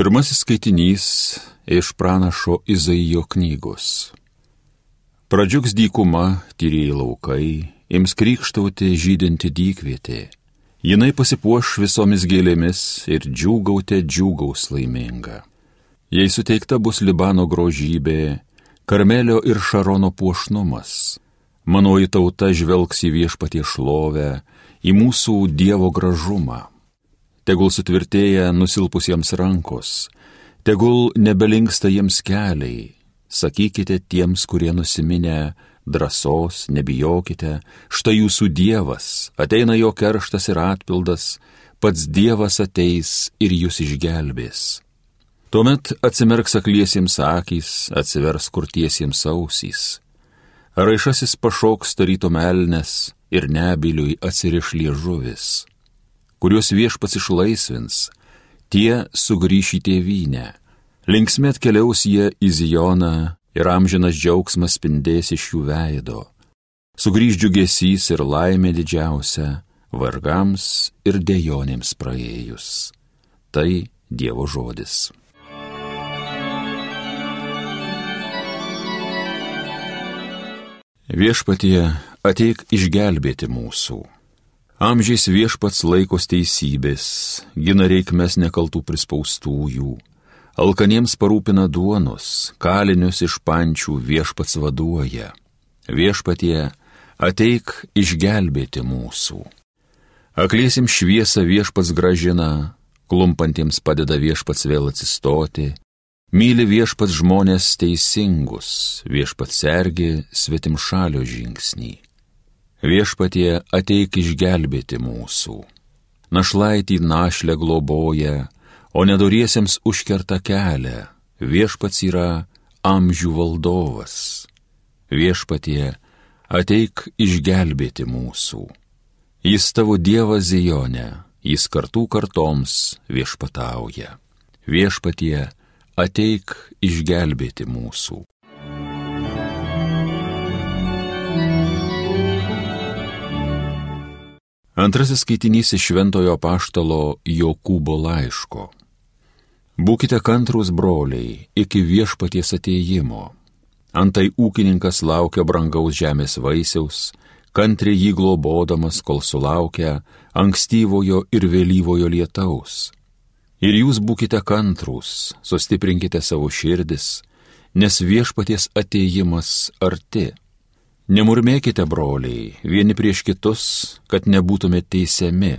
Pirmasis skaitinys iš pranašo Izaijo knygos. Pradžiugs dykuma, tyrėjai laukai, ims krikštauti žydinti dykvietė. Jinai pasipuoš visomis gėlėmis ir džiūgautė džiūgaus laiminga. Jei suteikta bus Libano grožybė, Karmelio ir Šarono puošnumas, manoji tauta žvelgs į viešpatie šlovę, į mūsų Dievo gražumą tegul sutvirtėja nusilpusiems rankos, tegul nebelinksta jiems keliai, sakykite tiems, kurie nusiminę, drąsos, nebijokite, štai jūsų Dievas, ateina jo kerštas ir atpildas, pats Dievas ateis ir jūs išgelbės. Tuomet atsimerks akliesiems akys, atsivers kurtiesiems ausys. Raišasis pašoks tarytum elnes ir nebiliui atsiriš liežuvis kuriuos viešpats išlaisvins, tie sugrįš į tėvynę. Linksmė atkeliaus jie į Zijoną ir amžinas džiaugsmas spindės iš jų veido. Sugrįž džiugesys ir laimė didžiausia vargams ir dejonėms praėjus. Tai Dievo žodis. Viešpatie ateik išgelbėti mūsų. Amžiais viešpats laikos teisybės, gina reikmes nekaltų prispaustųjų, alkaniems parūpina duonos, kalinius iš pančių viešpats vaduoja. Viešpatie, ateik išgelbėti mūsų. Aklėsim šviesą viešpats gražina, klumpantiems padeda viešpats vėl atsistoti, myli viešpats žmonės teisingus, viešpats sergi svetim šalio žingsnį. Viešpatie ateik išgelbėti mūsų. Našlaitį našlę globoja, o nedoriesiems užkerta kelią. Viešpats yra amžių valdovas. Viešpatie ateik išgelbėti mūsų. Jis tavo Dievas Zijone, jis kartų kartoms viešpatauja. Viešpatie ateik išgelbėti mūsų. Antrasis skaitinys iš Šventojo Paštalo Jokūbo laiško. Būkite kantrus broliai iki viešpaties ateimo. Antai ūkininkas laukia brangaus žemės vaisiaus, kantriai jį globodamas, kol sulaukia ankstyvojo ir vėlyvojo lietaus. Ir jūs būkite kantrus, sustiprinkite savo širdis, nes viešpaties ateimas arti. Nemurmėkite, broliai, vieni prieš kitus, kad nebūtumėte teisiami.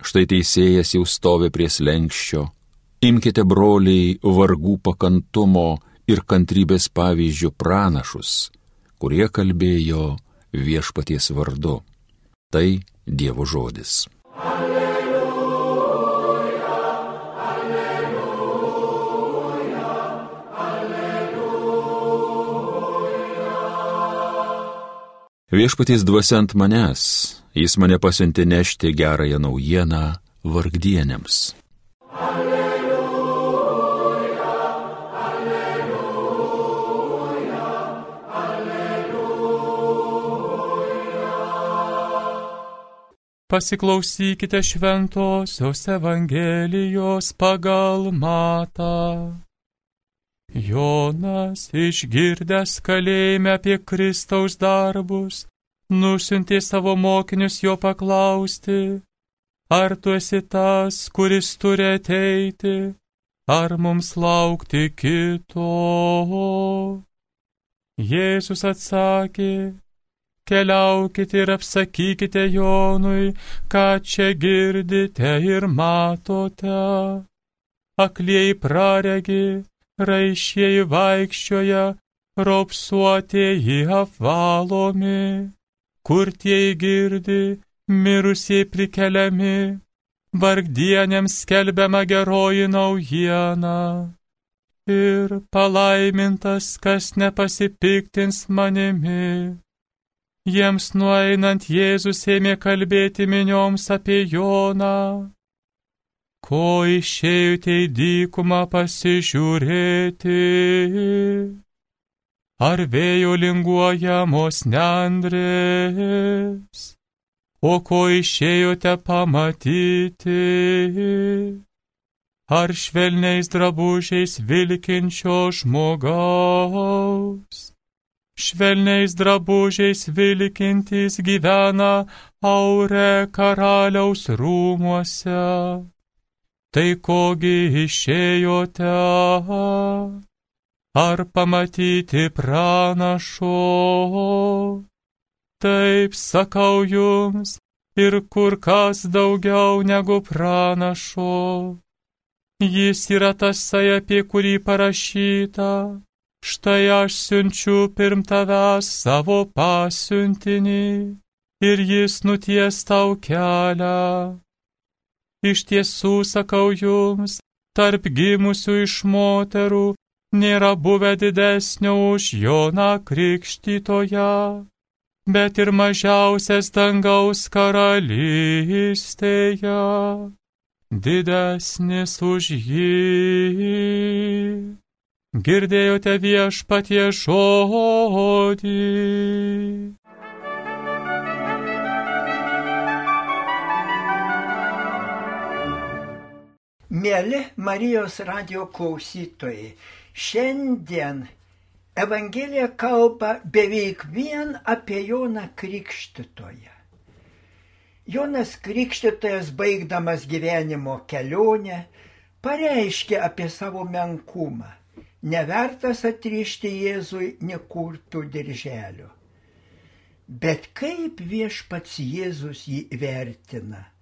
Štai teisėjas jau stovi prie slengščio. Imkite, broliai, vargų pakantumo ir kantrybės pavyzdžių pranašus, kurie kalbėjo viešpaties vardu. Tai Dievo žodis. Alleluja. Viešpaties dvasia ant manęs, jis mane pasiuntė nešti gerąją naujieną vargdienėms. Alleluja, alleluja, alleluja. Pasiklausykite šventosios Evangelijos pagal matą. Jonas išgirdęs kalėjime apie Kristaus darbus, nusintė savo mokinius jo paklausti, ar tu esi tas, kuris turi ateiti, ar mums laukti kito. Jėzus atsakė, keliaukite ir apsakykite Jonui, ką čia girdite ir matote. Aklieji praregi, raišieji vaikščioja, ropsuotieji apvalomi, kurtieji girdi, mirusieji prikeliami, vargdienėms skelbiama geroji naujiena. Ir palaimintas, kas nepasipiktins manimi. Jiems nueinant Jėzus ėmė kalbėti minioms apie Joną ko išėjote į dykumą pasižiūrėti? Ar vėjo linguojamos nendrės? O ko išėjote pamatyti? ar švelniais drabužiais vilkinčio žmogaus. Švelniais drabužiais vilkintys gyvena aure karaliaus rūmuose. Tai kogi išėjote? Ar pamatyti pranašo? Taip sakau jums, ir kur kas daugiau negu pranašo. Jis yra tasai, apie kurį parašyta. Štai aš siunčiu pirm tavęs savo pasiuntinį ir jis nuties tau kelią. Iš tiesų sakau jums, tarp gimusių iš moterų nėra buvę didesnio už Joną Krikštytoją bet ir mažiausias dangaus karalystėje didesnis už jį. Girdėjote viešpatie žodį. Mėly Marijos radio klausytojai, šiandien Evangelija kalba beveik vien apie Joną Krikštytoją. Jonas Krikštytojas, baigdamas gyvenimo kelionę, pareiškė apie savo menkumą, nevertas atrišti Jėzui nekurtų dirželių. Bet kaip viešpats Jėzus jį vertina?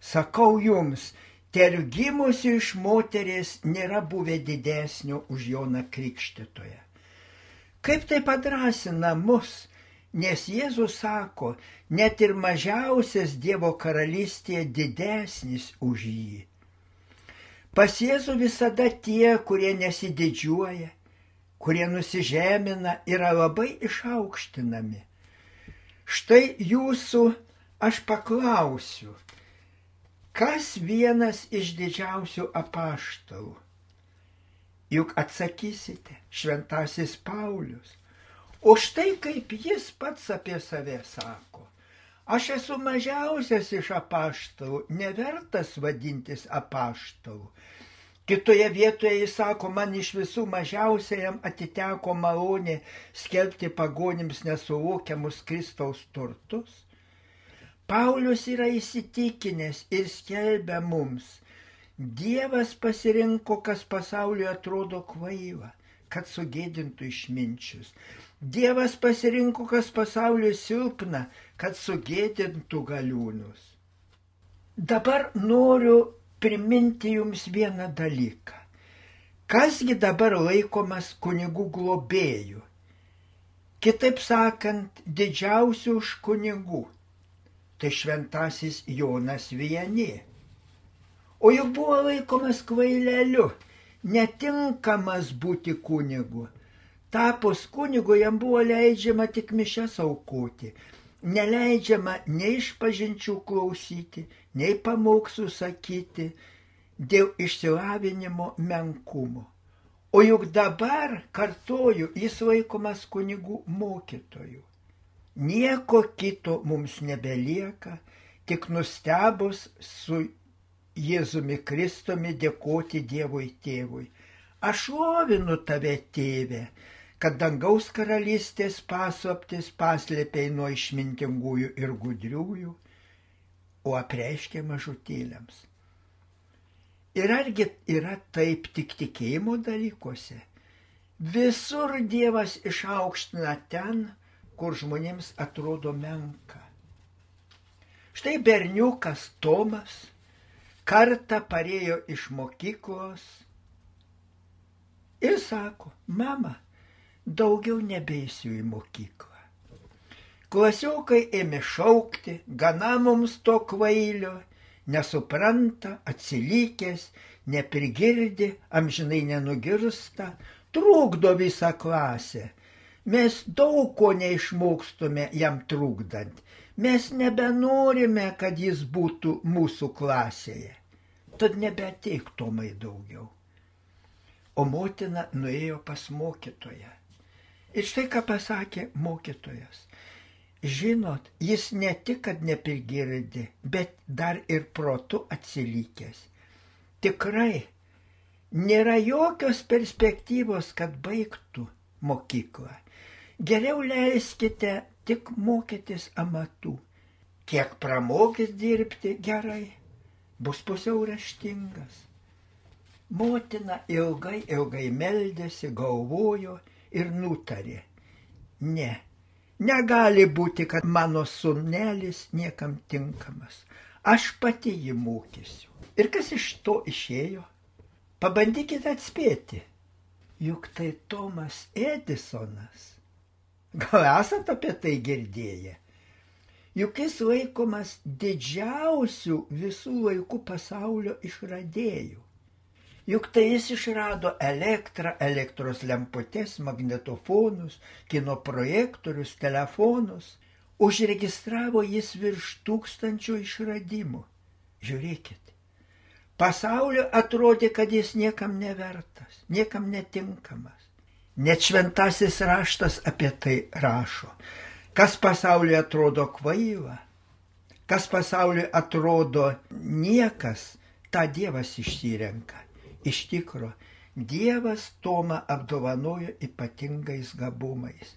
Sakau jums, tergimusi iš moteris nėra buvę didesnio už Joną Krikštytoją. Kaip tai padrasina mus, nes Jėzus sako, net ir mažiausias Dievo karalystėje didesnis už jį. Pas Jėzų visada tie, kurie nesididžiuoja, kurie nusižemina, yra labai išaukštinami. Štai jūsų aš paklausiu, Kas vienas iš didžiausių apaštalų? Juk atsakysite, šventasis Paulius. O štai kaip jis pats apie save sako. Aš esu mažiausias iš apaštalų, nevertas vadintis apaštalų. Kitoje vietoje jis sako, man iš visų mažiausiajam atiteko malonė skelbti pagonims nesuvokiamus Kristaus turtus. Paulius yra įsitikinęs ir skelbia mums, Dievas pasirinko, kas pasaulyje atrodo kvaila, kad sugėdintų išminčius. Dievas pasirinko, kas pasaulyje silpna, kad sugėdintų galiūnus. Dabar noriu priminti jums vieną dalyką. Kasgi dabar laikomas kunigų globėjų? Kitaip sakant, didžiausių už kunigų tai šventasis Jonas Vienė. O juk buvo laikomas kvaileliu, netinkamas būti kunigu. Tapus kunigu jam buvo leidžiama tik mišes aukoti, neleidžiama nei iš pažinčių klausyti, nei pamokslų sakyti dėl išsilavinimo menkumo. O juk dabar, kartoju, jis laikomas kunigų mokytoju. Nieko kito mums nebelieka, tik nustebus su Jėzumi Kristumi dėkoti Dievui tėvui. Aš lovinu tave, tėve, kad dangaus karalystės paslaptis paslėpiai nuo išmintingųjų ir gudriųjų, o apreiškė mažutėliams. Ir argi yra taip tik tikėjimo dalykuose? Visur Dievas išaukština ten, kur žmonėms atrodo menka. Štai berniukas Tomas kartą parėjo iš mokyklos ir sako, mama, daugiau nebeisiu į mokyklą. Klasiokai ėmė šaukti, gana mums to kvailio, nesupranta, atsilikęs, neprigirdi, amžinai nenugirsta, trukdo visą klasę, Mes daug ko neišmokstume jam trukdant. Mes nebenorime, kad jis būtų mūsų klasėje. Tad nebeteik tomai daugiau. O motina nuėjo pas mokytoją. Ir štai ką pasakė mokytojas. Žinot, jis ne tik, kad nepirgirdi, bet dar ir protu atsilikęs. Tikrai, nėra jokios perspektyvos, kad baigtų mokyklą. Geriau leiskite tik mokytis amatų. Kiek pramokys dirbti gerai, bus pusiau raštingas. Motina ilgai, ilgai meldėsi, galvojo ir nutarė. Ne, negali būti, kad mano sunelis niekam tinkamas. Aš pati jį mokysiu. Ir kas iš to išėjo? Pabandykite atspėti. Juk tai Tomas Edisonas. Gal esate apie tai girdėję? Juk jis laikomas didžiausių visų laikų pasaulio išradėjų. Juk tai jis išrado elektrą, elektros lemputės, magnetofonus, kino projektorius, telefonus. Užregistravo jis virš tūkstančių išradimų. Žiūrėkit. Pasaulio atrodė, kad jis niekam nevertas, niekam netinkamas. Net šventasis raštas apie tai rašo. Kas pasaulyje atrodo kvaila, kas pasaulyje atrodo niekas, tą Dievas išsirenka. Iš tikro, Dievas Tomą apdovanojo ypatingais gabumais.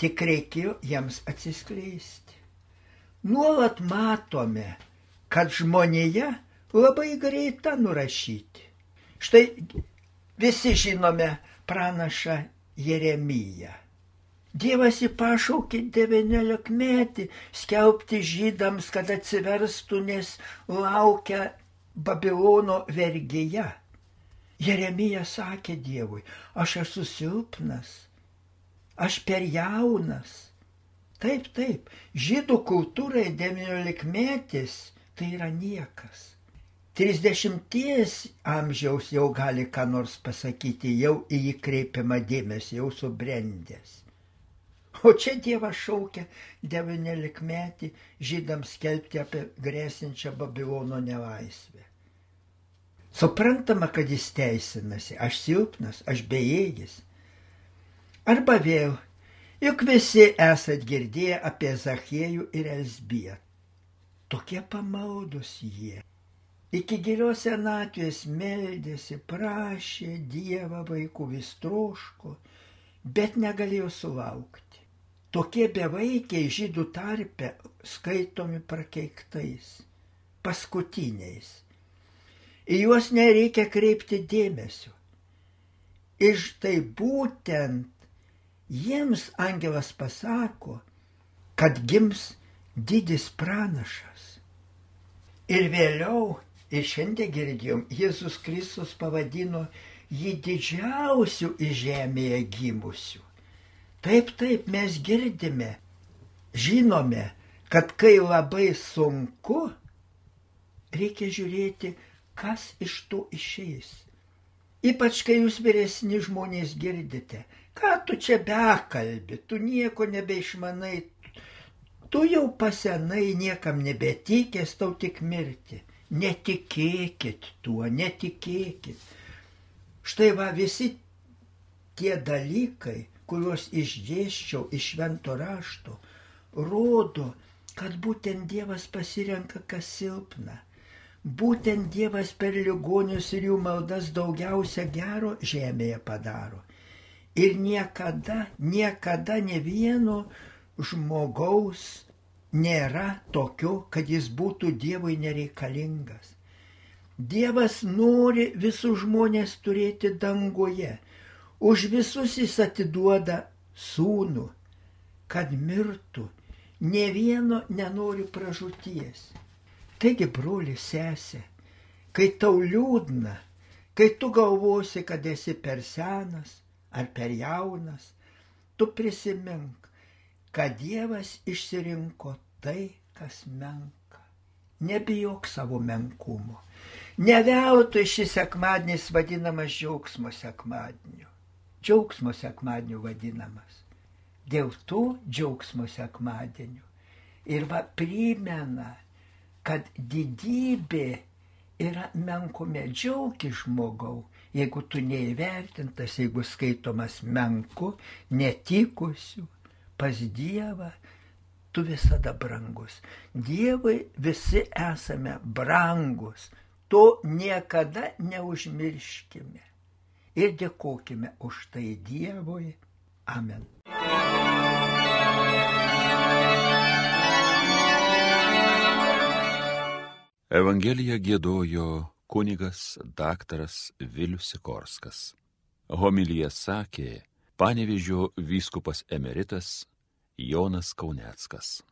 Tik reikėjo jiems atsiskleisti. Nuolat matome, kad žmonėje labai greita nurašyti. Štai visi žinome pranašą Jeremiją. Dievas įpašaukė devyniolikmetį skelbti žydams, kad atsiverstų, nes laukia Babilono vergyje. Jeremija sakė Dievui, aš esu silpnas, aš per jaunas. Taip, taip, žydų kultūrai devyniolikmetis tai yra niekas. Trisdešimties amžiaus jau gali ką nors pasakyti, jau į jį kreipiamą dėmesį, jau subrendęs. O čia Dievas šaukia devyniolikmetį žydams skelbti apie grėsinčią Babilono nelaisvę. Suprantama, kad jis teisinasi, aš silpnas, aš bejėgis. Arba vėl, juk visi esat girdėję apie Zachiejų ir Elsbietą. Tokie pamaldus jie. Iki gilios senatvės meldėsi, prašė Dievą vaikų vis troško, bet negalėjo sulaukti. Tokie bevaikiai žydų tarpe skaitomi prakeiktais, paskutiniais. Į juos nereikia kreipti dėmesio. Ir štai būtent jiems angelas pasako, kad gims didis pranašas. Ir vėliau, ir šiandien girdėjom, Jėzus Kristus pavadino jį didžiausių į žemėje gimusių. Taip, taip, mes girdime, žinome, kad kai labai sunku, reikia žiūrėti, kas iš to išeis. Ypač kai jūs vyresni žmonės girdite, ką tu čia bekalbi, tu nieko nebeišmanai, tu jau pasenai niekam nebetikės, tau tik mirti. Netikėkit tuo, netikėkit. Štai va visi tie dalykai, kuriuos išdėščiau iš švento rašto, rodo, kad būtent Dievas pasirenka kas silpna. Būtent Dievas per ligonius ir jų maldas daugiausia gero žemėje padaro. Ir niekada, niekada ne vieno žmogaus nėra tokio, kad jis būtų Dievui nereikalingas. Dievas nori visus žmonės turėti dangoje Už visus jis atiduoda sūnų, kad mirtų, ne vieno nenori pražūties. Taigi, broli sesė, kai tau liūdna, kai tu galvosi, kad esi per senas ar per jaunas, tu prisimink, kad Dievas išsirinko tai, kas menka. Nebijok savo menkumo. Ne veltui šis sekmadienis vadinamas džiaugsmo sekmadieniu džiaugsmo sekmadieniu vadinamas. Dėl tų džiaugsmo sekmadienių. Ir va primena, kad didybė yra menkume džiaugi žmogau, jeigu tu neįvertintas, jeigu skaitomas menku, netikusiu, pas Dievą, tu visada brangus. Dievui visi esame brangus, To niekada neužmirškime. Ir dėkojime už tai Dievui. Amen. Evangeliją gėdojo kunigas daktaras Vilius Sikorskas. Homilyje sakė panevižio vyskupas emeritas Jonas Kauneckas.